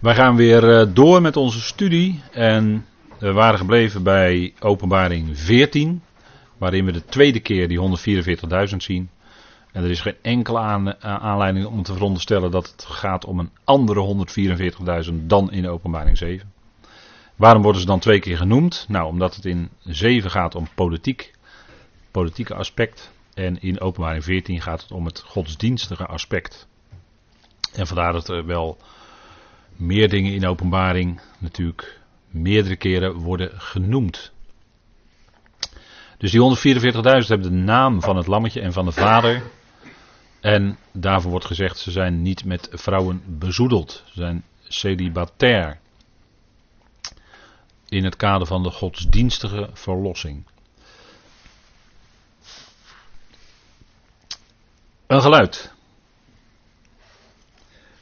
Wij gaan weer eh, door met onze studie en we waren gebleven bij openbaring 14, waarin we de tweede keer die 144.000 zien. En er is geen enkele aan, aanleiding om te veronderstellen dat het gaat om een andere 144.000 dan in openbaring 7. Waarom worden ze dan twee keer genoemd? Nou, omdat het in 7 gaat om politiek, politieke aspect. En in openbaring 14 gaat het om het godsdienstige aspect. En vandaar dat er wel meer dingen in openbaring natuurlijk meerdere keren worden genoemd. Dus die 144.000 hebben de naam van het lammetje en van de vader. En daarvoor wordt gezegd, ze zijn niet met vrouwen bezoedeld. Ze zijn celibatair. In het kader van de godsdienstige verlossing. Een geluid.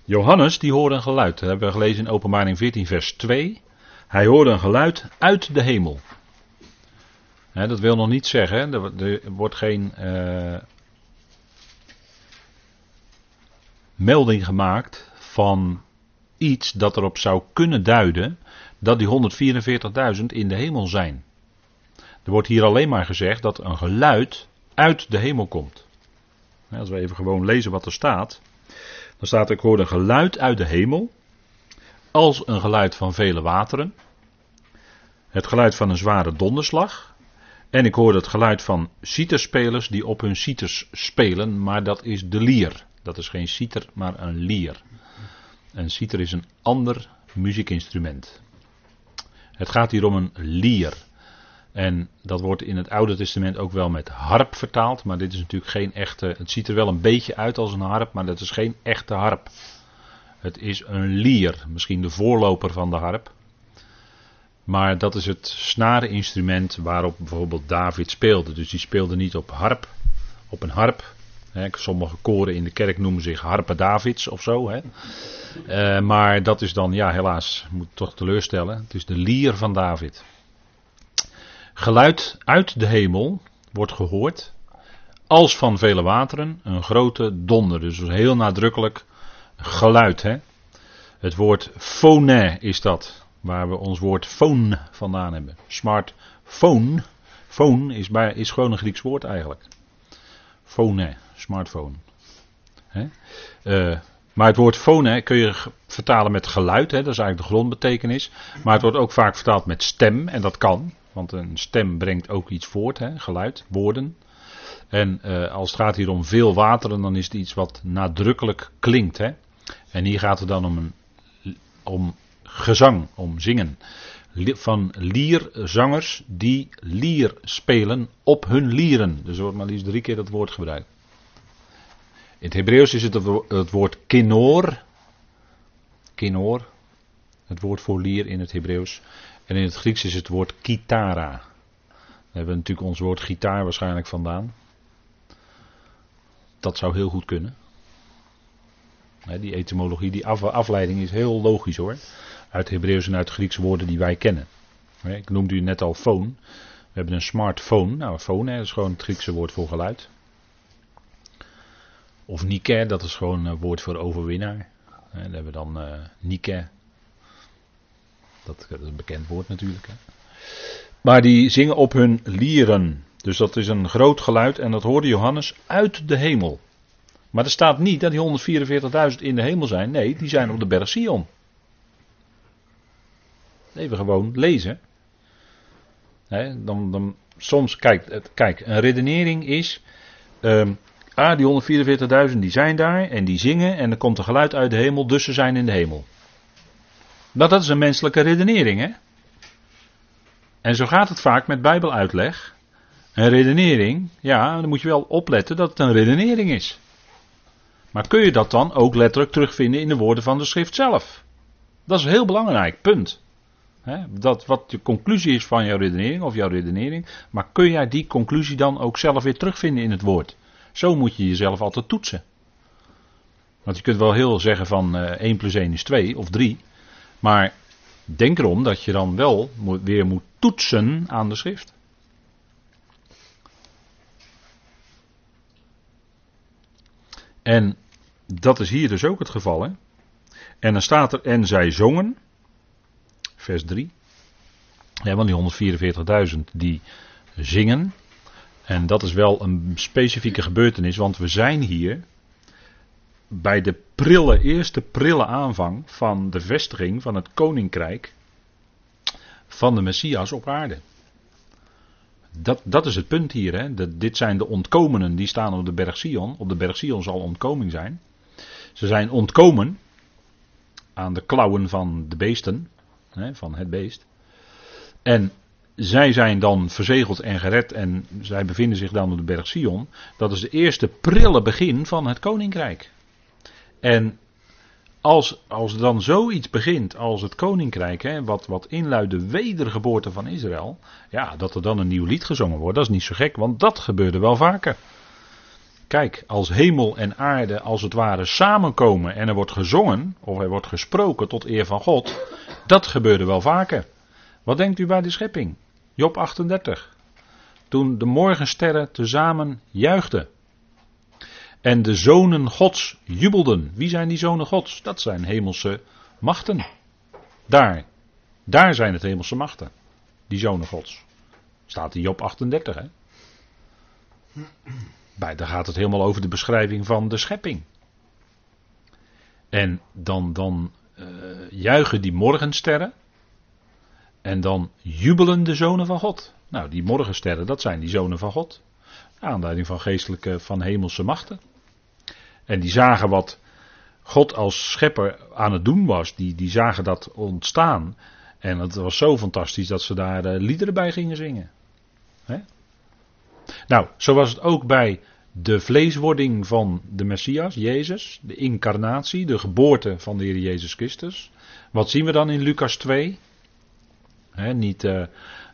Johannes die hoorde een geluid. Dat hebben we gelezen in Openbaring 14 vers 2. Hij hoorde een geluid uit de hemel. dat wil nog niet zeggen, er, wordt geen uh, melding gemaakt van iets dat erop zou kunnen duiden dat die 144.000 in de hemel zijn. Er wordt hier alleen maar gezegd dat een geluid uit de hemel komt. Als we even gewoon lezen wat er staat. Dan staat ik hoorde een geluid uit de hemel. Als een geluid van vele wateren. Het geluid van een zware donderslag. En ik hoorde het geluid van citerspelers die op hun citers spelen. Maar dat is de lier. Dat is geen citer, maar een lier. Een citer is een ander muziekinstrument. Het gaat hier om een lier. En dat wordt in het Oude Testament ook wel met harp vertaald. Maar dit is natuurlijk geen echte. Het ziet er wel een beetje uit als een harp, maar dat is geen echte harp. Het is een lier, misschien de voorloper van de harp. Maar dat is het snareninstrument waarop bijvoorbeeld David speelde. Dus die speelde niet op harp, op een harp. sommige koren in de kerk noemen zich harpen Davids of zo. Eh, maar dat is dan, ja helaas, moet toch teleurstellen. Het is de lier van David. Geluid uit de hemel wordt gehoord. Als van vele wateren een grote donder. Dus heel nadrukkelijk geluid. Hè? Het woord phone is dat. Waar we ons woord phone vandaan hebben. Smartphone. Phone is, bij, is gewoon een Grieks woord eigenlijk. Phone, smartphone. Hè? Uh, maar het woord phone kun je vertalen met geluid, hè, dat is eigenlijk de grondbetekenis. Maar het wordt ook vaak vertaald met stem, en dat kan. Want een stem brengt ook iets voort, hè, geluid, woorden. En uh, als het gaat hier om veel wateren, dan is het iets wat nadrukkelijk klinkt. Hè. En hier gaat het dan om, een, om gezang, om zingen. Van lierzangers die lier spelen op hun lieren. Dus er wordt maar liefst drie keer dat woord gebruikt. In het Hebreeuws is het het woord kinor. Kinor. Het woord voor lier in het Hebreeuws. En in het Grieks is het woord kitara. Daar hebben we natuurlijk ons woord gitaar waarschijnlijk vandaan. Dat zou heel goed kunnen. Die etymologie, die afleiding is heel logisch hoor. Uit Hebreeuws en uit Griekse woorden die wij kennen. Ik noemde u net al phone. We hebben een smartphone. Nou, phone is gewoon het Griekse woord voor geluid. Of Nike, dat is gewoon een woord voor overwinnaar. Dan hebben we dan uh, Nike. Dat, is een bekend woord natuurlijk. Hè. Maar die zingen op hun lieren. Dus dat is een groot geluid en dat hoorde Johannes uit de hemel. Maar er staat niet dat die 144.000 in de hemel zijn. Nee, die zijn op de berg Sion. Even gewoon lezen. dan, dan, soms, kijk, kijk, een redenering is. Um, Ah, die 144.000 die zijn daar en die zingen en er komt een geluid uit de hemel, dus ze zijn in de hemel. Dat, dat is een menselijke redenering, hè? En zo gaat het vaak met bijbeluitleg. Een redenering, ja, dan moet je wel opletten dat het een redenering is. Maar kun je dat dan ook letterlijk terugvinden in de woorden van de schrift zelf? Dat is heel belangrijk, punt. dat wat de conclusie is van jouw redenering of jouw redenering, maar kun jij die conclusie dan ook zelf weer terugvinden in het woord? Zo moet je jezelf altijd toetsen. Want je kunt wel heel zeggen van uh, eh, 1 plus 1 is 2 of 3. Maar denk erom dat je dan wel weer moet toetsen aan de schrift. En dat is hier dus ook het geval. En dan staat er, en zij zongen, vers 3. Ja, want die 144.000 die zingen. En dat is wel een specifieke gebeurtenis, want we zijn hier bij de prille, eerste prille aanvang van de vestiging van het koninkrijk van de Messias op aarde. Dat, dat is het punt hier. Hè. dit zijn de ontkomenen die staan op de berg Sion. Op de berg Sion zal ontkoming zijn. Ze zijn ontkomen aan de klauwen van de beesten, hè, van het beest. En zij zijn dan verzegeld en gered en zij bevinden zich dan op de berg Sion. Dat is de eerste prille begin van het koninkrijk. En als, als dan zoiets begint als het koninkrijk, hè, wat, wat inluidt de wedergeboorte van Israël, ja, dat er dan een nieuw lied gezongen wordt, dat is niet zo gek, want dat gebeurde wel vaker. Kijk, als hemel en aarde als het ware samenkomen en er wordt gezongen, of er wordt gesproken tot eer van God, dat gebeurde wel vaker. Wat denkt u bij de schepping? Job 38. Toen de morgensterren tezamen juichten. En de zonen Gods jubelden. Wie zijn die zonen Gods? Dat zijn hemelse machten. Daar. Daar zijn het hemelse machten. Die zonen Gods. Staat in Job 38, hè? Bij, daar gaat het helemaal over de beschrijving van de schepping. En dan, dan uh, juichen die morgensterren. En dan jubelen de zonen van God. Nou, die morgensterren, dat zijn die zonen van God. Aanleiding van geestelijke, van hemelse machten. En die zagen wat God als schepper aan het doen was. Die, die zagen dat ontstaan. En het was zo fantastisch dat ze daar uh, liederen bij gingen zingen. Nou, zo was het ook bij de vleeswording van de Messias, Jezus. De incarnatie, de geboorte van de Heer Jezus Christus. Wat zien we dan in Lucas 2? He, niet uh,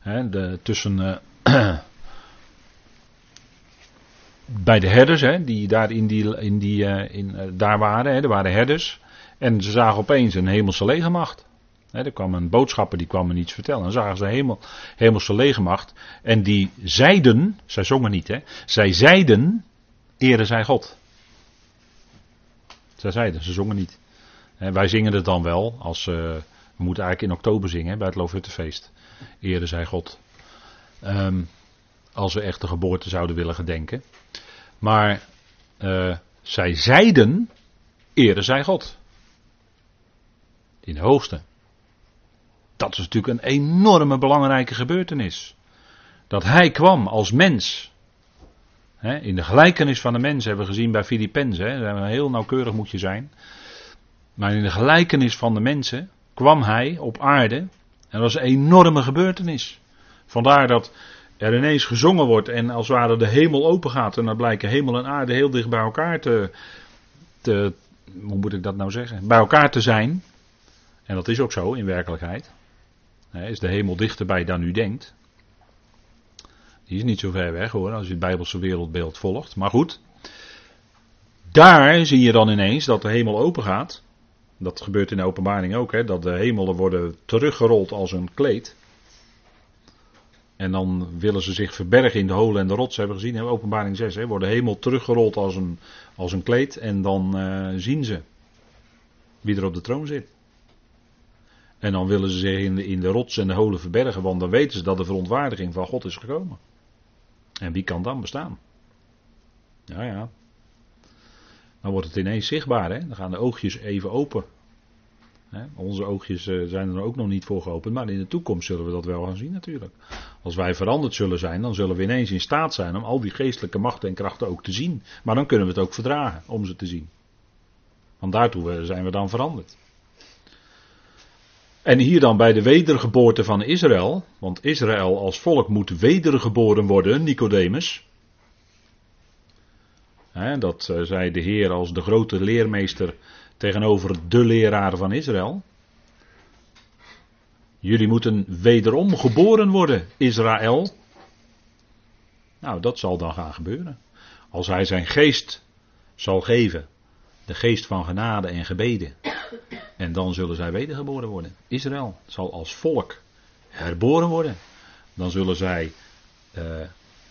de, tussen. Uh, bij de herders, hè, die daar, in die, in die, uh, in, daar waren. Hè, er waren herders. En ze zagen opeens een hemelse legermacht. Hè, er kwam een boodschapper die kwam me iets vertellen. En dan zagen ze hemel, hemelse legermacht. En die zeiden, zij zongen niet, hè, zij zeiden, ere zij God. Zij zeiden, ze zongen niet. Wij zingen het dan wel als. Uh, we moeten eigenlijk in oktober zingen bij het Loofhuttenfeest. Ere zij God. Um, als we echt de geboorte zouden willen gedenken. Maar uh, zij zeiden, ere zij God. In de hoogste. Dat is natuurlijk een enorme belangrijke gebeurtenis. Dat hij kwam als mens. in de gelijkenis van de mens hebben we gezien bij Filippenzen. Heel nauwkeurig moet je zijn. Maar in de gelijkenis van de mensen kwam hij op aarde. En dat was een enorme gebeurtenis. Vandaar dat er ineens gezongen wordt en als het ware de hemel open gaat. En dan blijken hemel en aarde heel dicht bij elkaar te, te. Hoe moet ik dat nou zeggen? Bij elkaar te zijn. En dat is ook zo in werkelijkheid. is de hemel dichterbij dan u denkt. Die is niet zo ver weg hoor, als je het Bijbelse wereldbeeld volgt. Maar goed. Daar zie je dan ineens dat de hemel open gaat. Dat gebeurt in de openbaring ook, hè, dat de hemelen worden teruggerold als een kleed. En dan willen ze zich verbergen in de holen en de rotsen. Hebben we gezien in openbaring 6. Hè, wordt de hemel teruggerold als een, als een kleed. En dan uh, zien ze wie er op de troon zit. En dan willen ze zich in de, in de rots en de holen verbergen. Want dan weten ze dat de verontwaardiging van God is gekomen. En wie kan dan bestaan? Ja, ja. Dan wordt het ineens zichtbaar. Hè? Dan gaan de oogjes even open. Onze oogjes eh, zijn er ook nog niet voor geopend, maar in de toekomst zullen we dat wel gaan zien natuurlijk. Als wij veranderd zullen zijn, dan zullen we ineens in staat zijn om al die geestelijke machten en krachten ook te zien. Maar dan kunnen we het ook verdragen om ze te zien. Want daartoe eh, zijn we dan veranderd. En hier dan bij de wedergeboorte van Israël, want Israël als volk moet wedergeboren worden, Nicodemus. dat eh, zei de Heer als de grote leermeester tegenover de leraren van Israël. Jullie moeten wederom geboren worden, Israël. Nou, dat zal dan gaan gebeuren. Als hij zijn geest zal geven, de geest van genade en gebeden. En dan zullen zij wedergeboren worden. Israël zal als volk herboren worden. Dan zullen zij uh,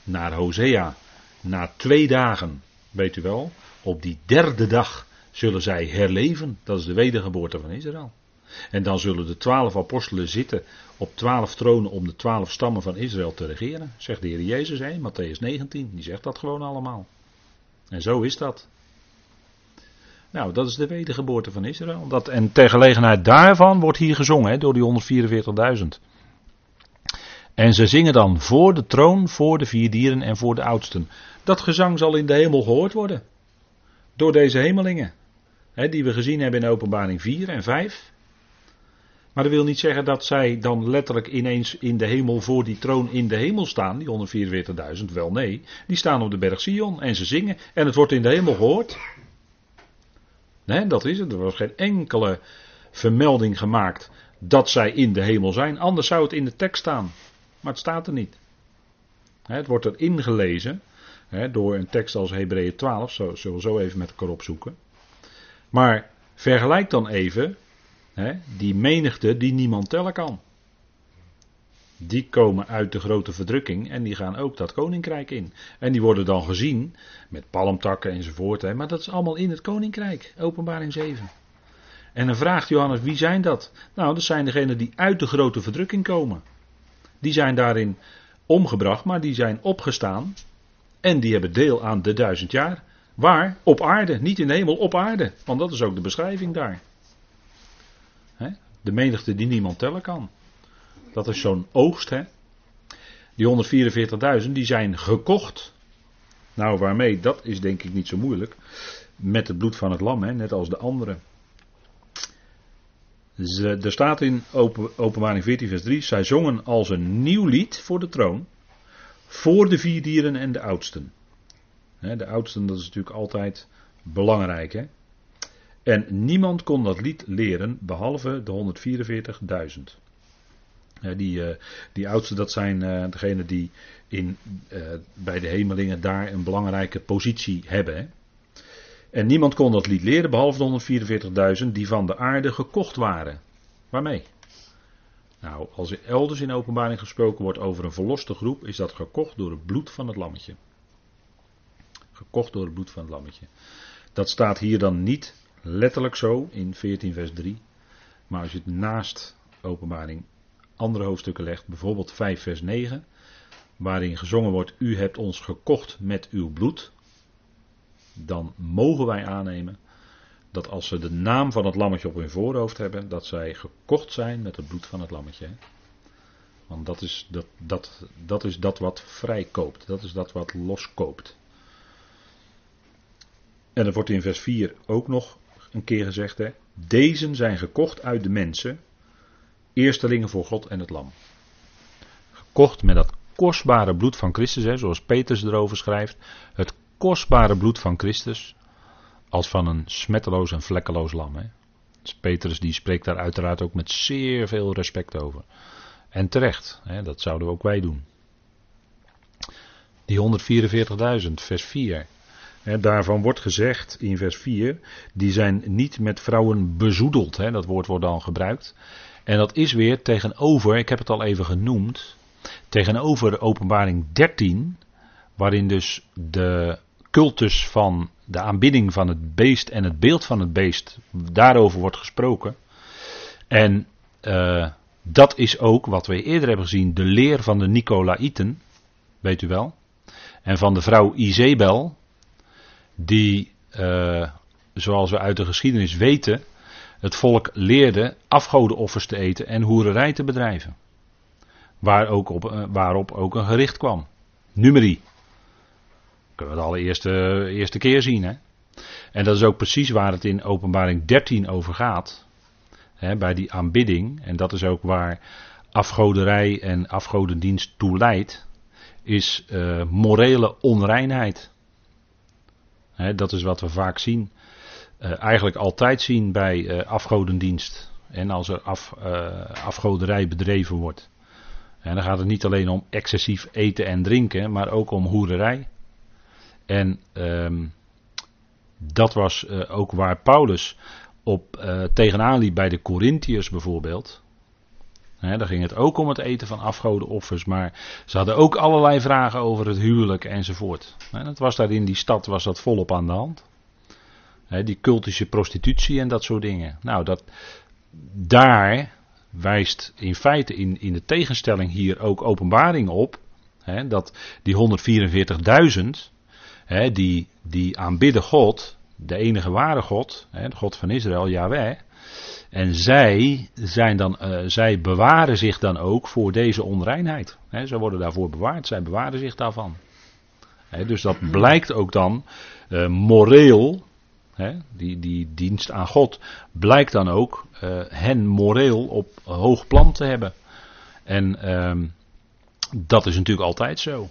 naar Hosea, na twee dagen, weet u wel, op die derde dag zullen zij herleven. Dat is de wedergeboorte van Israël. En dan zullen de twaalf apostelen zitten op twaalf tronen om de twaalf stammen van Israël te regeren. Zegt de Heer Jezus, hè, Matthäus 19. Die zegt dat gewoon allemaal. En zo is dat. Nou, dat is de wedergeboorte van Israël. Dat, en ter gelegenheid daarvan wordt hier gezongen door die 144.000. En ze zingen dan voor de troon, voor de vier dieren en voor de oudsten. Dat gezang zal in de hemel gehoord worden. Door deze hemelingen. Hè, die we gezien hebben in openbaring 4 en 5. Maar dat wil niet zeggen dat zij dan letterlijk ineens in de hemel voor die troon in de hemel staan, die 144.000. Wel nee, die staan op de berg Sion en ze zingen en het wordt in de hemel gehoord. Dat is het. Er was geen enkele vermelding gemaakt dat zij in de hemel zijn. Anders zou het in de tekst staan. Maar het staat er niet. Het wordt er ingelezen door een tekst als Hebreeën 12. Zo, zullen we zo even met elkaar opzoeken. Maar vergelijk dan even die menigte die niemand tellen kan. Die komen uit de grote verdrukking en die gaan ook dat koninkrijk in. En die worden dan gezien met palmtakken enzovoort. Hè, maar dat is allemaal in het koninkrijk. Openbaring 7. En dan vraagt Johannes, wie zijn dat? Nou, dat zijn degenen die uit de grote verdrukking komen. Die zijn daarin omgebracht, maar die zijn opgestaan. En die hebben deel aan de duizend jaar. Waar? Op aarde. Niet in de hemel, op aarde. Want dat is ook de beschrijving daar. De menigte die niemand tellen kan. Dat is zo'n oogst, hè. Die 144.000 die zijn gekocht. Nou, waarmee? Dat is denk ik niet zo moeilijk. Met het bloed van het lam, hè, net als de anderen. Ze, er staat in open, Openbaring 14, vers 3: Zij zongen als een nieuw lied voor de troon. Voor de vier dieren en de oudsten. De oudsten, dat is natuurlijk altijd belangrijk. Hè? En niemand kon dat lied leren behalve de 144.000. Die, uh, die oudsten, dat zijn uh, degenen die in, uh, bij de hemelingen daar een belangrijke positie hebben. Hè? En niemand kon dat lied leren behalve de 144.000 die van de aarde gekocht waren. Waarmee? Nou, als er elders in openbaring gesproken wordt over een verloste groep, is dat gekocht door het bloed van het lammetje. Gekocht door het bloed van het lammetje. Dat staat hier dan niet letterlijk zo in 14 vers 3. Maar als je het naast openbaring andere hoofdstukken legt, bijvoorbeeld 5 vers 9, waarin gezongen wordt, u hebt ons gekocht met uw bloed, dan mogen wij aannemen dat als ze de naam van het lammetje op hun voorhoofd hebben, dat zij gekocht zijn met het bloed van het lammetje. Want dat is dat, dat, dat is dat wat vrijkoopt, dat is dat wat loskoopt. En dat wordt in vers 4 ook nog een keer gezegd. Hè? Deze zijn gekocht uit de mensen. Eerstelingen voor God en het Lam. Gekocht met dat kostbare bloed van Christus, hè, zoals Petrus erover schrijft. Het kostbare bloed van Christus. Als van een smetteloos en vlekkeloos lam. Hè. Dus Petrus die spreekt daar uiteraard ook met zeer veel respect over. En terecht, hè, dat zouden we ook wij doen. Die 144.000, vers 4 daarvan wordt gezegd in vers 4, die zijn niet met vrouwen bezoedeld. dat woord wordt dan gebruikt. En dat is weer tegenover, ik heb het al even genoemd, tegenover openbaring 13, waarin dus de cultus van de aanbidding van het beest en het beeld van het beest, daarover wordt gesproken. En uh, dat is ook wat we eerder hebben gezien, de leer van de Nicolaïten, weet u wel. En van de vrouw Izebel, die, uh, zoals we uit de geschiedenis weten, het volk leerde afgodenoffers te eten en hoererij te bedrijven. Waar ook op, uh, waarop ook een gericht kwam. Numeri. Kunnen we de allereerste eerste keer zien. Hè? En dat is ook precies waar het in openbaring 13 over gaat. Hè, bij die aanbidding. En dat is ook waar afgoderij en afgodendienst toe leidt. Is uh, morele onreinheid dat is wat we vaak zien. Uh, eigenlijk altijd zien bij uh, afgodendienst. En als er af, uh, afgoderij bedreven wordt. En dan gaat het niet alleen om excessief eten en drinken, maar ook om hoererij. En um, dat was ook waar Paulus op tegenaan liep bij de Corinthiërs bijvoorbeeld. He, daar ging het ook om het eten van afgodenoffers, maar ze hadden ook allerlei vragen over het huwelijk enzovoort. En het was daar in die stad was dat volop aan de hand. die cultische prostitutie en dat soort dingen. Nou, dat, daar wijst in feite in, in de tegenstelling hier ook openbaring op. dat die 144.000, die, die aanbidden God, de enige ware God, de God van Israël, Yahweh. En zij, zijn dan, uh, zij bewaren zich dan ook voor deze onreinheid. He, ze worden daarvoor bewaard, zij bewaren zich daarvan. dus dat blijkt ook dan uh, moreel, die, die dienst aan God, blijkt dan ook uh, hen moreel op hoog plan te hebben. En ehm, dat is natuurlijk altijd zo.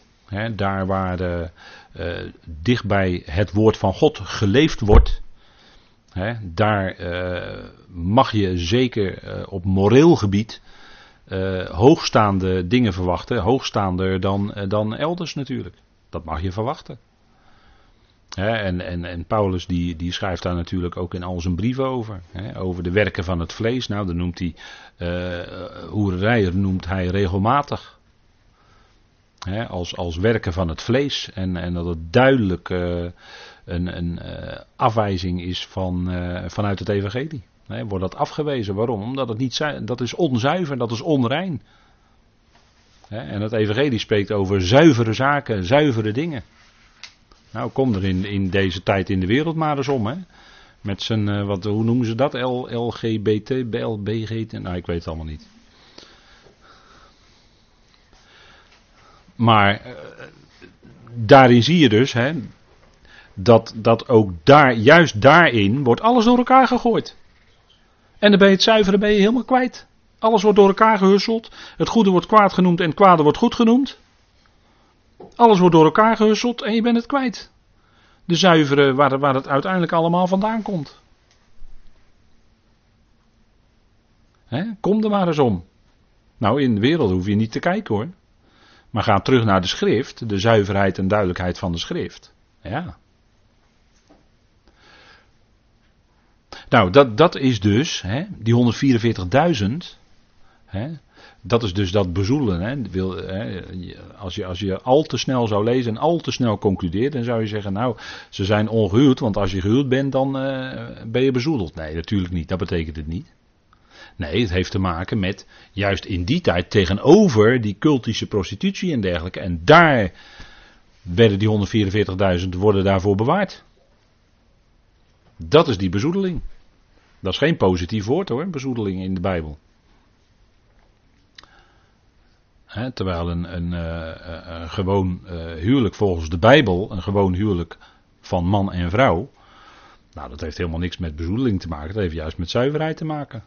daar waar uh, dicht bij het woord van God geleefd wordt, daar mag je zeker op moreel gebied hoogstaande dingen verwachten. Hoogstaander dan, dan elders natuurlijk. Dat mag je verwachten en, en, en Paulus die, die schrijft daar natuurlijk ook in al zijn brieven over. over de werken van het vlees. Nou, dan noemt hij hoererij noemt hij regelmatig. als, als werken van het vlees. En, en dat het duidelijk een, een uh, afwijzing is van, vanuit het evangelie. wordt dat afgewezen. Waarom? Omdat het niet dat is onzuiver, dat is onrein. en het evangelie spreekt over zuivere zaken, zuivere dingen. Nou, kom er in, in deze tijd in de wereld maar eens om, hè. Met zijn, uh, wat, hoe noemen ze dat? L, LGBT, BLBG, nou ik weet het allemaal niet. Maar daarin zie je dus, hè, dat, dat ook daar, juist daarin, wordt alles door elkaar gegooid. En dan ben je het zuiveren ben je helemaal kwijt. Alles wordt door elkaar gehusseld. Het goede wordt kwaad genoemd en het kwade wordt goed genoemd. Alles wordt door elkaar gehusseld en je bent het kwijt. De zuivere waar, waar het uiteindelijk allemaal vandaan komt. He, kom er maar eens om. Nou, in de wereld hoef je niet te kijken hoor. Maar ga terug naar de schrift, de zuiverheid en duidelijkheid van de schrift. Ja. Nou, dat, dat is dus, hè, die 144.000, dat is dus dat bezoelen. Hè. Wil, hè, als, je, als je al te snel zou lezen en al te snel concludeert, dan zou je zeggen, nou, ze zijn ongehuwd, want als je gehuwd bent, dan uh, ben je bezoedeld. Nee, natuurlijk niet, dat betekent het niet. Nee, het heeft te maken met, juist in die tijd, tegenover die cultische prostitutie en dergelijke. En daar werden die 144.000 worden daarvoor bewaard. Dat is die bezoedeling. Dat is geen positief woord hoor, bezoedeling in de Bijbel terwijl een, een, uh, een gewoon uh, huwelijk volgens de Bijbel, een gewoon huwelijk van man en vrouw, nou dat heeft helemaal niks met bezoedeling te maken, dat heeft juist met zuiverheid te maken.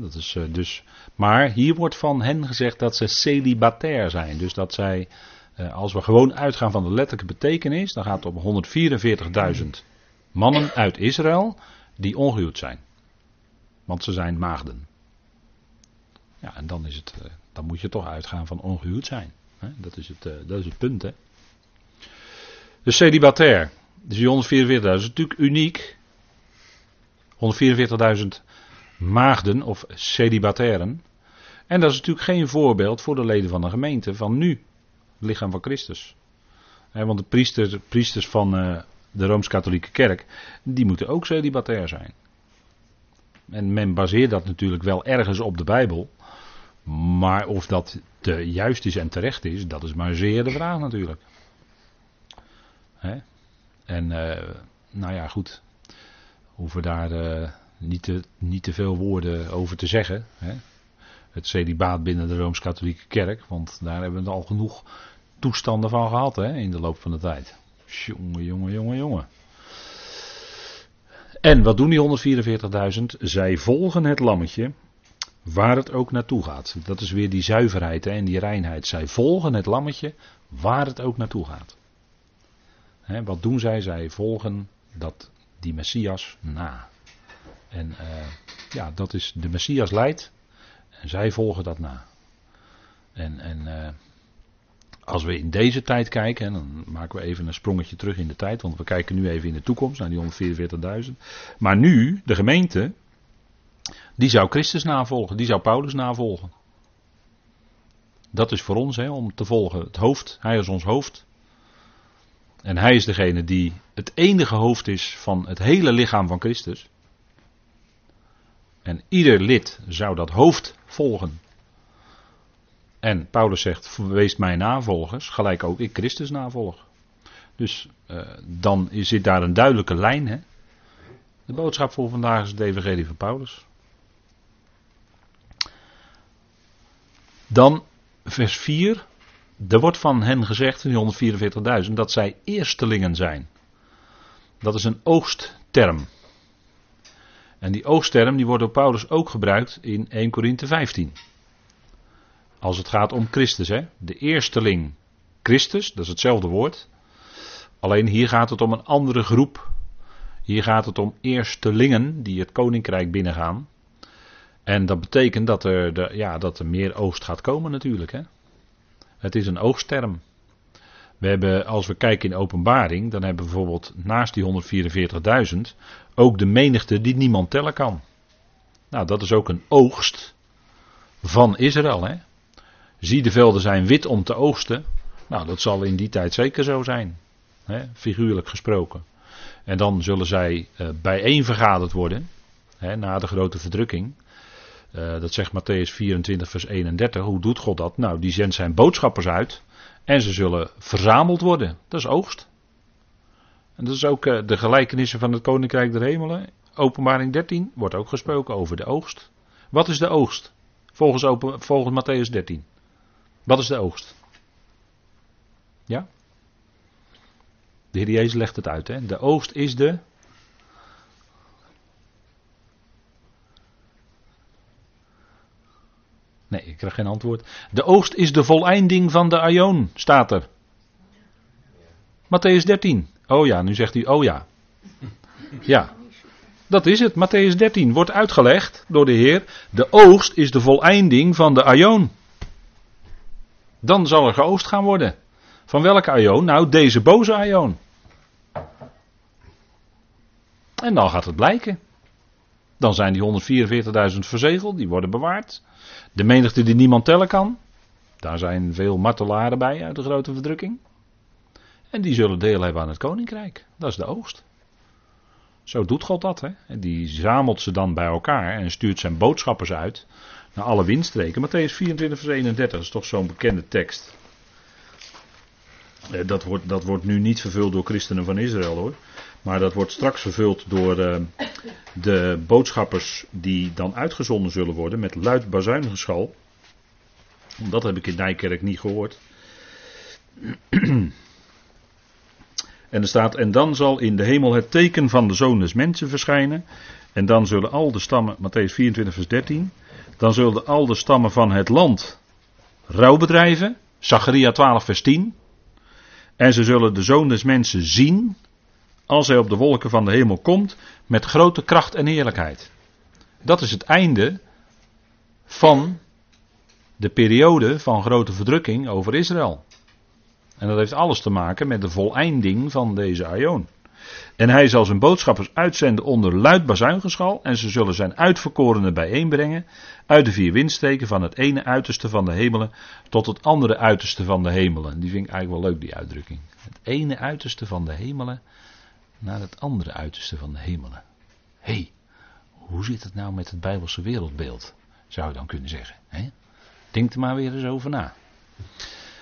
dat is dus, maar hier wordt van hen gezegd dat ze celibatair zijn, dus dat zij, als we gewoon uitgaan van de letterlijke betekenis, dan gaat het om 144.000 mannen uit Israël die ongehuwd zijn. Want ze zijn maagden. Ja, en dan, is het, eh, dan moet je toch uitgaan van ongehuwd zijn. Dat, is het, eh, dat is het punt. Hè? Dus celibatair. Dus die 144.000 is natuurlijk uniek. 144.000 maagden of celibatairen. En dat is natuurlijk geen voorbeeld voor de leden van de gemeente van nu. Het lichaam van Christus. want de priesters, priesters van uh, de Rooms-Katholieke Kerk, die moeten ook celibatair zijn. En men baseert dat natuurlijk wel ergens op de Bijbel. Maar of dat te juist is en terecht is, dat is maar zeer de vraag natuurlijk. Hè? En uh, nou ja, goed. Hoeven daar uh, niet, te, niet te veel woorden over te zeggen. Hè? Het celibaat binnen de Rooms-Katholieke Kerk. Want daar hebben we al genoeg toestanden van gehad hè, in de loop van de tijd. Jongen, jongen, jongen, jongen. En wat doen die 144.000? Zij volgen het lammetje Waar het ook naartoe gaat. Dat is weer die zuiverheid en die reinheid. Zij volgen het lammetje waar het ook naartoe gaat. Hè, wat doen zij? Zij volgen dat, die Messias na. En uh, ja, dat is de Messias leidt en zij volgen dat na. En, en uh, als we in deze tijd kijken, dan maken we even een sprongetje terug in de tijd, want we kijken nu even in de toekomst naar die 144.000. Maar nu, de gemeente, die zou Christus navolgen, die zou Paulus navolgen. Dat is voor ons hè, om te volgen. Het hoofd, hij is ons hoofd. En hij is degene die het enige hoofd is van het hele lichaam van Christus. En ieder lid zou dat hoofd volgen. En Paulus zegt: Wees mijn navolgers, gelijk ook ik Christus navolg. Dus uh, dan zit daar een duidelijke lijn. Hè? De boodschap voor vandaag is het Evangelie van Paulus. Dan vers 4. Er wordt van hen gezegd, die 144.000, dat zij eerstelingen zijn. Dat is een oogstterm. En die oogstterm die wordt door Paulus ook gebruikt in 1 Korinthe 15. Als het gaat om Christus, hè? de eersteling Christus, dat is hetzelfde woord. Alleen hier gaat het om een andere groep. Hier gaat het om eerstelingen die het koninkrijk binnengaan. En dat betekent dat er, de, ja, dat er meer oogst gaat komen natuurlijk. Hè? Het is een oogstterm. We hebben, als we kijken in openbaring, dan hebben we bijvoorbeeld naast die 144.000 ook de menigte die niemand tellen kan. Nou, dat is ook een oogst van Israël. Hè? Zie de velden zijn wit om te oogsten. Nou, dat zal in die tijd zeker zo zijn. Hè? Figuurlijk gesproken. En dan zullen zij uh, bijeen vergaderd worden. Hè, na de grote verdrukking. Uh, dat zegt Matthäus 24, vers 31. Hoe doet God dat? Nou, die zendt zijn boodschappers uit. En ze zullen verzameld worden. Dat is oogst. En dat is ook uh, de gelijkenissen van het Koninkrijk der Hemelen. Openbaring 13 wordt ook gesproken over de oogst. Wat is de oogst? Volgens, volgens Matthäus 13. Wat is de oogst? Ja? De Heer Jezus legt het uit. Hè? De oogst is de. Nee, ik krijg geen antwoord. De oogst is de voleinding van de Aion, staat er. Matthäus 13. Oh ja, nu zegt u, oh ja. Ja, dat is het. Matthäus 13 wordt uitgelegd door de Heer. De oogst is de voleinding van de Aion. Dan zal er geoogst gaan worden. Van welke Aion? Nou, deze boze Aion. En dan gaat het blijken. Dan zijn die 144.000 verzegeld, die worden bewaard. De menigte die niemand tellen kan. Daar zijn veel martelaren bij uit de grote verdrukking. En die zullen deel hebben aan het koninkrijk. Dat is de oogst. Zo doet God dat. Hè? Die zamelt ze dan bij elkaar en stuurt zijn boodschappers uit naar alle windstreken. Matthäus 24, vers 31 is toch zo'n bekende tekst. Eh, dat wordt, dat wordt nu niet vervuld door christenen van Israël hoor. Maar dat wordt straks vervuld door uh, de boodschappers die dan uitgezonden zullen worden met luid bazuingeschal. Dat heb ik in Nijkerk niet gehoord. En er staat, en dan zal in de hemel het teken van de zoon des mensen verschijnen. En dan zullen al de stammen, Matthäus 24 vers 13, dan zullen al de stammen van het land rouw bedrijven. Zacharia 12 vers 10. En ze zullen de zoon des mensen zien als hij op de wolken van de hemel komt met grote kracht en heerlijkheid. Dat is het einde van de periode van grote verdrukking over Israël. En dat heeft alles te maken met de voleinding van deze Aion. En hij zal zijn boodschappers uitzenden onder luid bazuingeschal. En ze zullen zijn uitverkorenen bijeenbrengen. Uit de vier windsteken van het ene uiterste van de hemelen. tot het andere uiterste van de hemelen. Die vind ik eigenlijk wel leuk, die uitdrukking. Het ene uiterste van de hemelen. naar het andere uiterste van de hemelen. Hé, hey, hoe zit het nou met het Bijbelse wereldbeeld? Zou je dan kunnen zeggen. Hè? Denk er maar weer eens over na.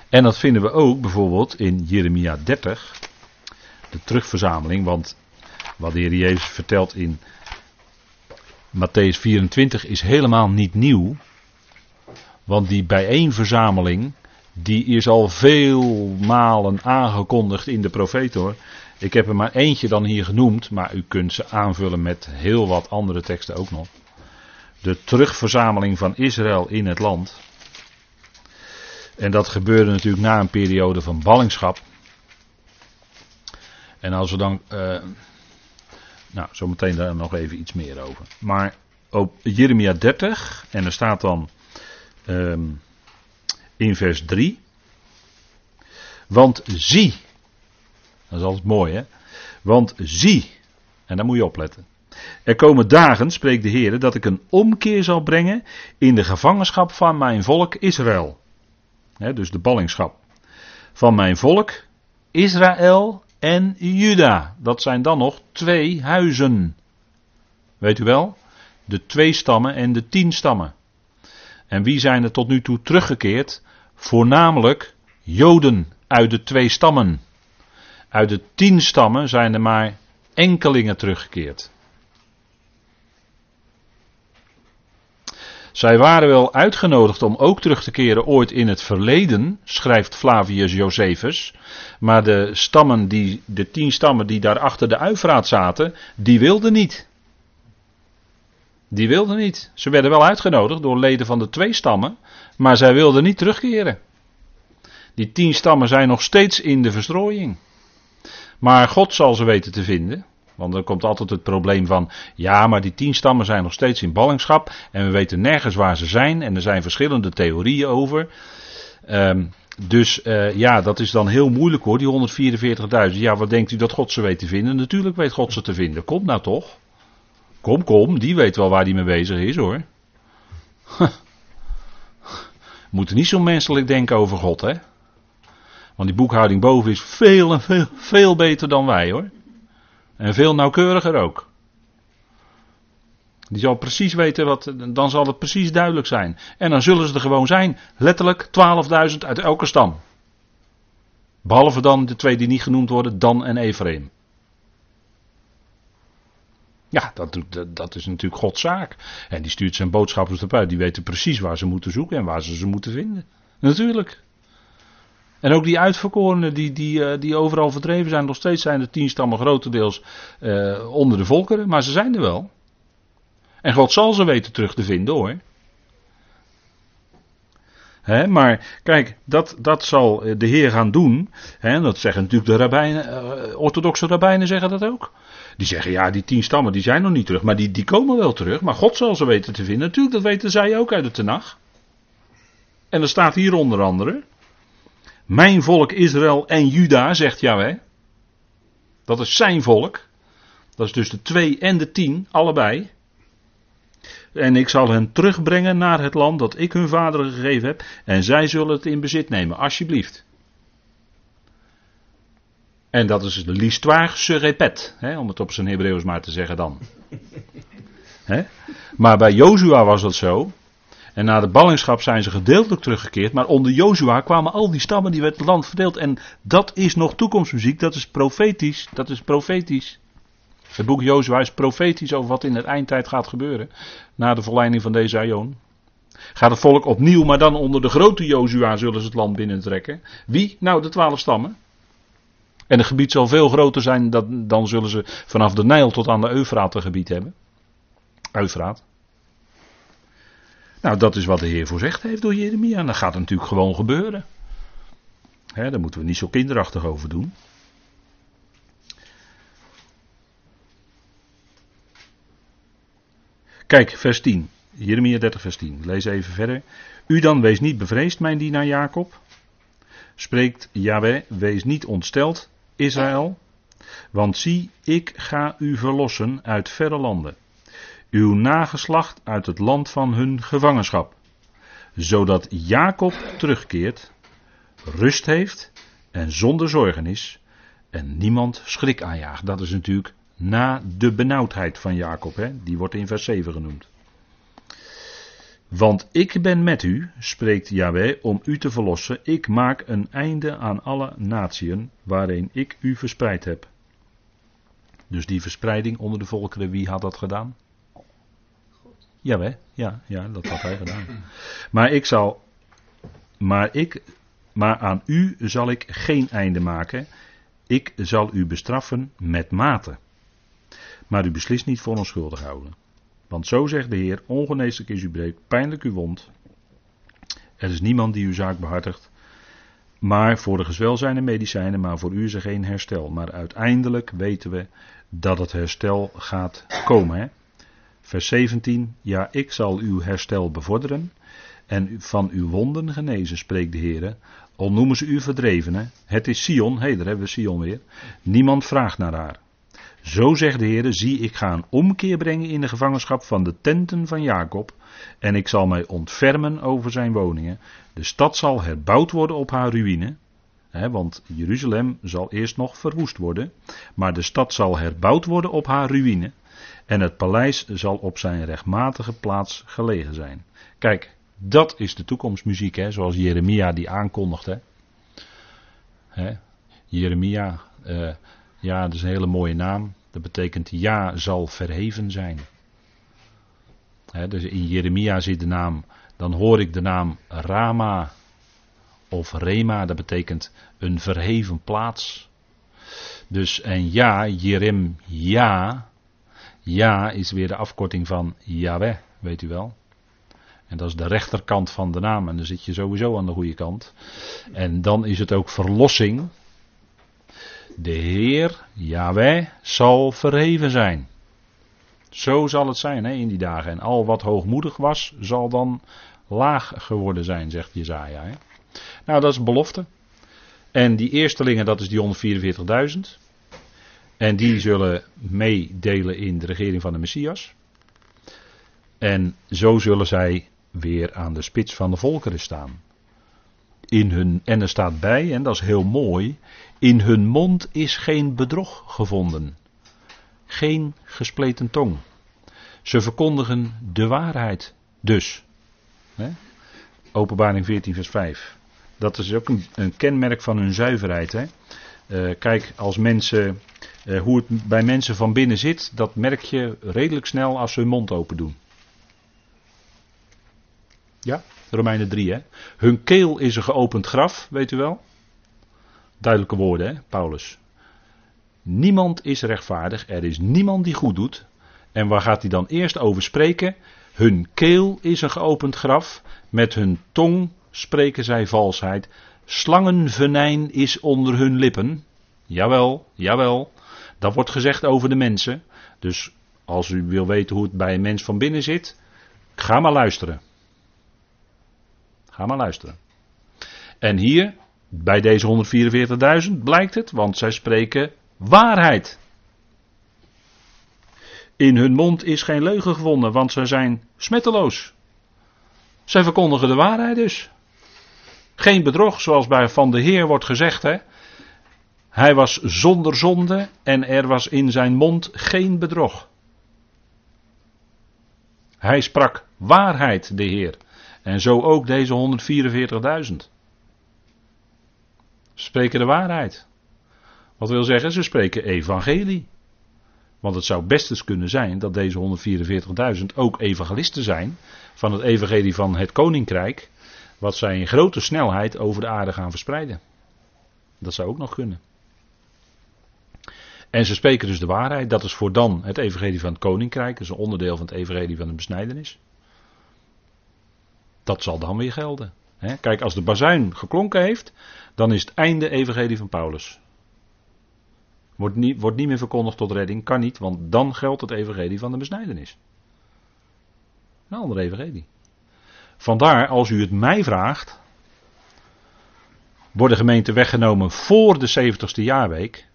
En dat vinden we ook bijvoorbeeld in Jeremia 30, de terugverzameling. Want wat de Heer Jezus vertelt in Matthäus 24 is helemaal niet nieuw. Want die bijeenverzameling, die is al veel malen aangekondigd in de profeet hoor. Ik heb er maar eentje dan hier genoemd, maar u kunt ze aanvullen met heel wat andere teksten ook nog. De terugverzameling van Israël in het land. En dat gebeurde natuurlijk na een periode van ballingschap. En als we dan. Uh, nou, zometeen daar nog even iets meer over. Maar op Jeremia 30, en er staat dan um, in vers 3. Want zie. Dat is altijd mooi, hè? Want zie. En daar moet je opletten. Er komen dagen, spreekt de Heer, dat ik een omkeer zal brengen in de gevangenschap van mijn volk Israël dus de ballingschap van mijn volk, Israël en Juda. Dat zijn dan nog twee huizen. Weet u wel? De twee stammen en de tien stammen. En wie zijn er tot nu toe teruggekeerd? Voornamelijk Joden uit de twee stammen. Uit de tien stammen zijn er maar enkelingen teruggekeerd. Zij waren wel uitgenodigd om ook terug te keren ooit in het verleden, schrijft Flavius Josephus. Maar de stammen die, de tien stammen die daar achter de Uifraat zaten, die wilden niet. Die wilden niet. Ze werden wel uitgenodigd door leden van de twee stammen, maar zij wilden niet terugkeren. Die tien stammen zijn nog steeds in de verstrooiing. Maar God zal ze weten te vinden. Want er komt altijd het probleem van, ja, maar die tien stammen zijn nog steeds in ballingschap en we weten nergens waar ze zijn en er zijn verschillende theorieën over. Um, dus uh, ja, dat is dan heel moeilijk hoor, die 144.000. Ja, wat denkt u dat God ze weet te vinden? Natuurlijk weet God ze te vinden. Kom nou toch. Kom, kom, die weet wel waar die mee bezig is hoor. We moeten niet zo menselijk denken over God, hè? Want die boekhouding boven is veel en veel, veel beter dan wij hoor. En veel nauwkeuriger ook. Die zal precies weten wat, dan zal het precies duidelijk zijn. En dan zullen ze er gewoon zijn, letterlijk 12.000 uit elke stam. Behalve dan de twee die niet genoemd worden, Dan en Ephraim. Ja, dat, dat, is natuurlijk Gods zaak. En die stuurt zijn boodschappers erbij. Die weten precies waar ze moeten zoeken en waar ze ze moeten vinden. Natuurlijk. En ook die uitverkorenen die, die, eh, die overal verdreven zijn, nog steeds zijn de tien stammen grotendeels uh, onder de volkeren, maar ze zijn er wel. En God zal ze weten terug te vinden hoor. Maar kijk, dat, dat zal de Heer gaan doen. He, dat zeggen natuurlijk de rabbijnen, orthodoxe rabbijnen zeggen dat ook. Die zeggen ja, die tien stammen die zijn nog niet terug, maar die, die komen wel terug. Maar God zal ze weten te vinden. Natuurlijk, dat weten zij ook uit de Tenach. En er staat hier onder andere. Mijn volk Israël en Juda, zegt Yahweh. Dat is zijn volk. Dat is dus de twee en de tien, allebei. En ik zal hen terugbrengen naar het land dat ik hun vader gegeven heb. En zij zullen het in bezit nemen, alsjeblieft. En dat is de l'histoire se répète, hè, om het op zijn Hebreeuws maar te zeggen dan. Hè? Maar bij Jozua was dat zo. En na de ballingschap zijn ze gedeeltelijk teruggekeerd. Maar onder Jozua kwamen al die stammen die werd het land verdeeld. En dat is nog toekomstmuziek. Dat is profetisch. Dat is profetisch. Het boek Jozua is profetisch over wat in het eindtijd gaat gebeuren. Na de verleiding van deze aion. Gaat het volk opnieuw, maar dan onder de grote Jozua zullen ze het land binnentrekken. Wie? Nou, de twaalf stammen. En het gebied zal veel groter zijn, dan, zullen ze vanaf de Nijl tot aan de Eufraat een gebied hebben. Eufraat. Nou, dat is wat de Heer voorzegd heeft door Jeremia. En dat gaat natuurlijk gewoon gebeuren. He, daar moeten we niet zo kinderachtig over doen. Kijk, vers 10. Jeremia 30, vers 10. Lees even verder. U dan wees niet bevreesd, mijn dienaar Jacob. Spreekt Yahweh, wees niet ontsteld, Israël. Want zie, ik ga u verlossen uit verre landen uw nageslacht uit het land van hun gevangenschap, zodat Jacob terugkeert, rust heeft en zonder zorgen is en niemand schrik aanjaagt. Dat is natuurlijk na de benauwdheid van Jacob, hè? die wordt in vers 7 genoemd. Want ik ben met u, spreekt Yahweh, om u te verlossen. Ik maak een einde aan alle natieën waarin ik u verspreid heb. Dus die verspreiding onder de volkeren, wie had dat gedaan? Jawel, ja, ja, dat had hij gedaan. Maar ik zal, maar ik, maar aan u zal ik geen einde maken. Ik zal u bestraffen met mate. Maar u beslist niet voor onschuldig houden. Want zo zegt de Heer, ongeneeslijk is uw breed, pijnlijk uw wond. Er is niemand die uw zaak behartigt. Maar voor de gezwel zijn er medicijnen, maar voor u is er geen herstel. Maar uiteindelijk weten we dat het herstel gaat komen. Hè? Vers 17. Ja, ik zal uw herstel bevorderen en van uw wonden genezen, spreekt de Heer. Al noemen ze u verdrevenen. Het is Sion, hé, hebben we Sion weer. Niemand vraagt naar haar. Zo zegt de Heer, zie ik ga een omkeer brengen in de gevangenschap van de tenten van Jacob. En ik zal mij ontfermen over zijn woningen. De stad zal herbouwd worden op haar ruïne. Want Jeruzalem zal eerst nog verwoest worden. Maar de stad zal herbouwd worden op haar ruïne. En het paleis zal op zijn rechtmatige plaats gelegen zijn. Kijk, dat is de toekomstmuziek, hè, zoals Jeremia die aankondigt. Hè. Jeremia, uh, ja, dat is een hele mooie naam. Dat betekent ja zal verheven zijn. Dus in Jeremia zit de naam, dan hoor ik de naam Rama of Rema, dat betekent een verheven plaats. Dus en ja, Jerem, ja, ja is weer de afkorting van Yahweh, weet u wel. En dat is de rechterkant van de naam. En dan zit je sowieso aan de goede kant. En dan is het ook verlossing. De Heer, Yahweh, zal verheven zijn. Zo zal het zijn hè, in die dagen. En al wat hoogmoedig was, zal dan laag geworden zijn, zegt Jezaja. Nou, dat is belofte. En die eerstelingen, dat is die 144.000. En die zullen meedelen in de regering van de Messias. En zo zullen zij weer aan de spits van de volkeren staan. In hun, en er staat bij, en dat is heel mooi, in hun mond is geen bedrog gevonden. Geen gespleten tong. Ze verkondigen de waarheid dus. Openbaring 14 vers 5. Dat is ook een, een kenmerk van hun zuiverheid. Hè? Uh, kijk, als mensen, uh, hoe het bij mensen van binnen zit, dat merk je redelijk snel als ze hun mond open doen. Ja, Romeinen 3 hè. Hun keel is een geopend graf, weet u wel. Duidelijke woorden hè, Paulus. Niemand is rechtvaardig, er is niemand die goed doet. En waar gaat hij dan eerst over spreken? Hun keel is een geopend graf, met hun tong spreken zij valsheid. Slangenvenijn is onder hun lippen. Jawel, jawel. Dat wordt gezegd over de mensen. Dus als u wil weten hoe het bij een mens van binnen zit, ga maar luisteren. Ga maar luisteren. En hier, bij deze 144.000, blijkt het, want zij spreken waarheid. In hun mond is geen leugen gevonden, want zij zijn smetteloos. Zij verkondigen de waarheid dus. Geen bedrog, zoals bij van de Heer wordt gezegd. Hè? Hij was zonder zonde en er was in zijn mond geen bedrog. Hij sprak waarheid, de Heer. En zo ook deze 144.000. Ze spreken de waarheid. Wat wil zeggen, ze spreken evangelie. Want het zou best eens kunnen zijn dat deze 144.000 ook evangelisten zijn van het evangelie van het koninkrijk, wat zij in grote snelheid over de aarde gaan verspreiden. Dat zou ook nog kunnen. En ze spreken dus de waarheid, dat is voor dan het evangelie van het koninkrijk, dat is een onderdeel van het evangelie van de besnijdenis. Dat zal dan weer gelden. Kijk, als de bazuin geklonken heeft, dan is het einde evangelie van Paulus. Wordt niet, wordt niet meer verkondigd tot redding, kan niet, want dan geldt het evangelie van de besnijdenis. Een andere evangelie. Vandaar, als u het mij vraagt, worden gemeenten weggenomen voor de 70ste jaarweek.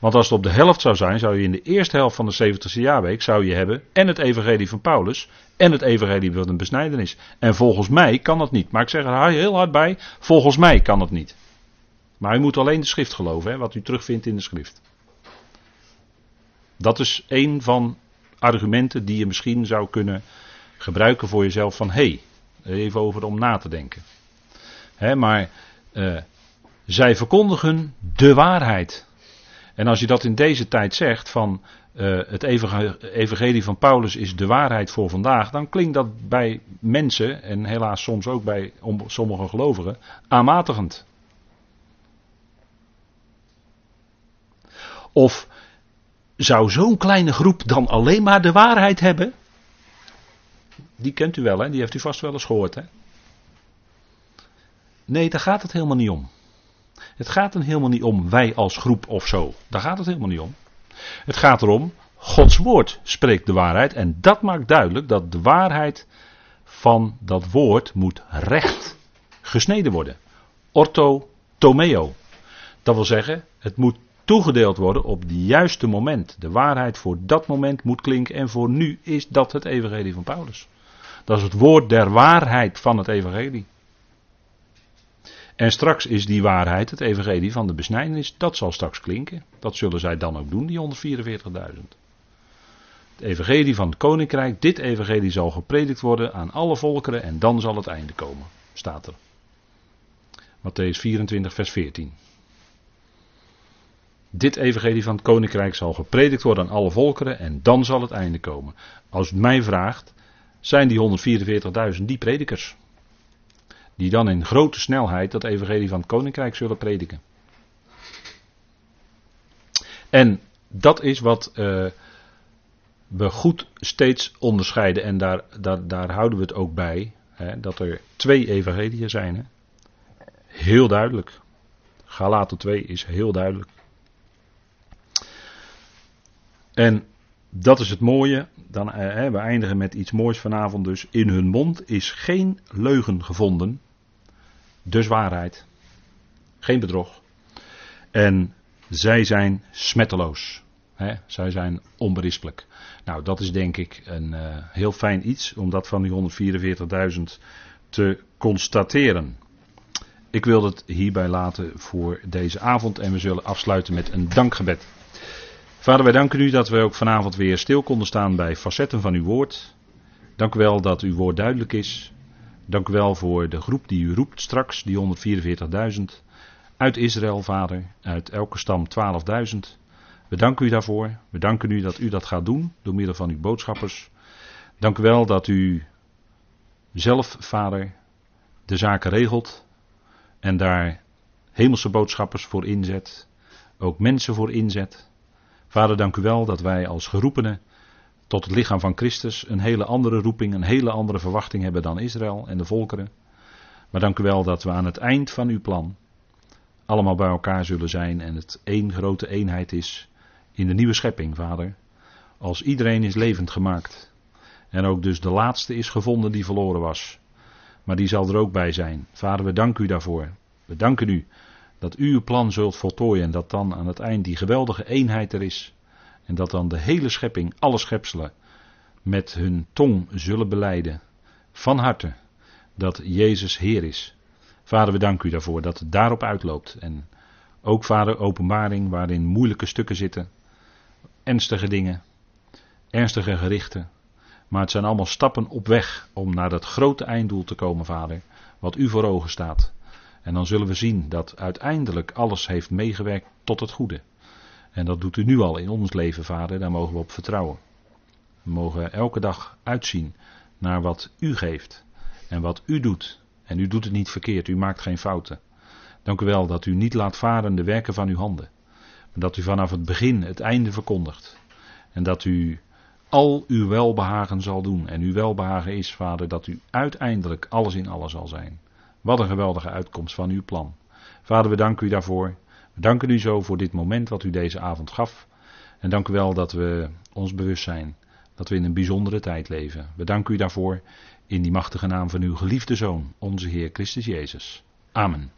Want als het op de helft zou zijn, zou je in de eerste helft van de 70ste jaarweek zou je hebben en het evangelie van Paulus en het evangelie van een besnijdenis. En volgens mij kan dat niet. Maar ik zeg er heel hard bij, volgens mij kan het niet. Maar u moet alleen de schrift geloven, hè, wat u terugvindt in de schrift. Dat is een van argumenten die je misschien zou kunnen gebruiken voor jezelf van hé, hey, even over om na te denken. Maar uh, zij verkondigen de waarheid. En als je dat in deze tijd zegt van uh, het evangelie van Paulus is de waarheid voor vandaag, dan klinkt dat bij mensen en helaas soms ook bij sommige gelovigen aanmatigend. Of zou zo'n kleine groep dan alleen maar de waarheid hebben? Die kent u wel, hè? Die heeft u vast wel eens gehoord, hè? Nee, daar gaat het helemaal niet om. Het gaat er helemaal niet om wij als groep of zo. Daar gaat het helemaal niet om. Het gaat erom, Gods woord spreekt de waarheid. En dat maakt duidelijk dat de waarheid van dat woord moet recht gesneden worden. Orto tomeo. Dat wil zeggen, het moet toegedeeld worden op het juiste moment. De waarheid voor dat moment moet klinken en voor nu is dat het evangelie van Paulus. Dat is het woord der waarheid van het evangelie. En straks is die waarheid, het evangelie van de besnijdenis, dat zal straks klinken. Dat zullen zij dan ook doen, die 144.000. Het evangelie van het koninkrijk, dit evangelie zal gepredikt worden aan alle volkeren en dan zal het einde komen, staat er. Matthäus 24, vers 14. Dit evangelie van het koninkrijk zal gepredikt worden aan alle volkeren en dan zal het einde komen. Als u mij vraagt, zijn die 144.000 die predikers? Die dan in grote snelheid dat evangelie van het koninkrijk zullen prediken. En dat is wat uh, we goed steeds onderscheiden. En daar, daar, houden we het ook bij. Hè, dat er twee evangeliën zijn. Hè. Heel duidelijk. Galaten 2 is heel duidelijk. En dat is het mooie. Dan, eh, we eindigen met iets moois vanavond dus. In hun mond is geen leugen gevonden. Dus waarheid. Geen bedrog. En zij zijn smetteloos. Hè? Zij zijn onberispelijk. Nou, dat is denk ik een uh, heel fijn iets om dat van die 144.000 te constateren. Ik wil het hierbij laten voor deze avond en we zullen afsluiten met een dankgebed. Vader, wij danken u dat we ook vanavond weer stil konden staan bij facetten van uw woord. Dank u wel dat uw woord duidelijk is. Dank u wel voor de groep die u roept straks, die 144.000. Uit Israël, Vader, uit elke stam 12.000. We danken u daarvoor. We danken u dat u dat gaat doen door middel van uw boodschappers. Dank u wel dat u zelf, Vader, de zaken regelt en daar hemelse boodschappers voor inzet, ook mensen voor inzet. Vader, dank u wel dat wij als geroepenen tot het lichaam van Christus een hele andere roeping, een hele andere verwachting hebben dan Israël en de volkeren. Maar dank u wel dat we aan het eind van uw plan allemaal bij elkaar zullen zijn en het één grote eenheid is in de nieuwe schepping, Vader. Als iedereen is levend gemaakt en ook dus de laatste is gevonden die verloren was. Maar die zal er ook bij zijn. Vader, we danken u daarvoor. We danken u dat u uw plan zult voltooien en dat dan aan het eind die geweldige eenheid er is. En dat dan de hele schepping, alle schepselen, met hun tong zullen beleiden, van harte, dat Jezus Heer is. Vader, we danken u daarvoor dat het daarop uitloopt. En ook, Vader, openbaring waarin moeilijke stukken zitten, ernstige dingen, ernstige gerichten. Maar het zijn allemaal stappen op weg om naar dat grote einddoel te komen, Vader, wat u voor ogen staat. En dan zullen we zien dat uiteindelijk alles heeft meegewerkt tot het goede. En dat doet u nu al in ons leven, Vader, daar mogen we op vertrouwen. We mogen elke dag uitzien naar wat u geeft en wat u doet. En u doet het niet verkeerd, u maakt geen fouten. Dank u wel dat u niet laat varen de werken van uw handen. Maar dat u vanaf het begin het einde verkondigt. En dat u al uw welbehagen zal doen. En uw welbehagen is, Vader, dat u uiteindelijk alles in alles zal zijn. Wat een geweldige uitkomst van uw plan. Vader, we danken u daarvoor. We danken u zo voor dit moment wat u deze avond gaf. En dank u wel dat we ons bewust zijn dat we in een bijzondere tijd leven. We danken u daarvoor in die machtige naam van uw geliefde Zoon, onze Heer Christus Jezus. Amen.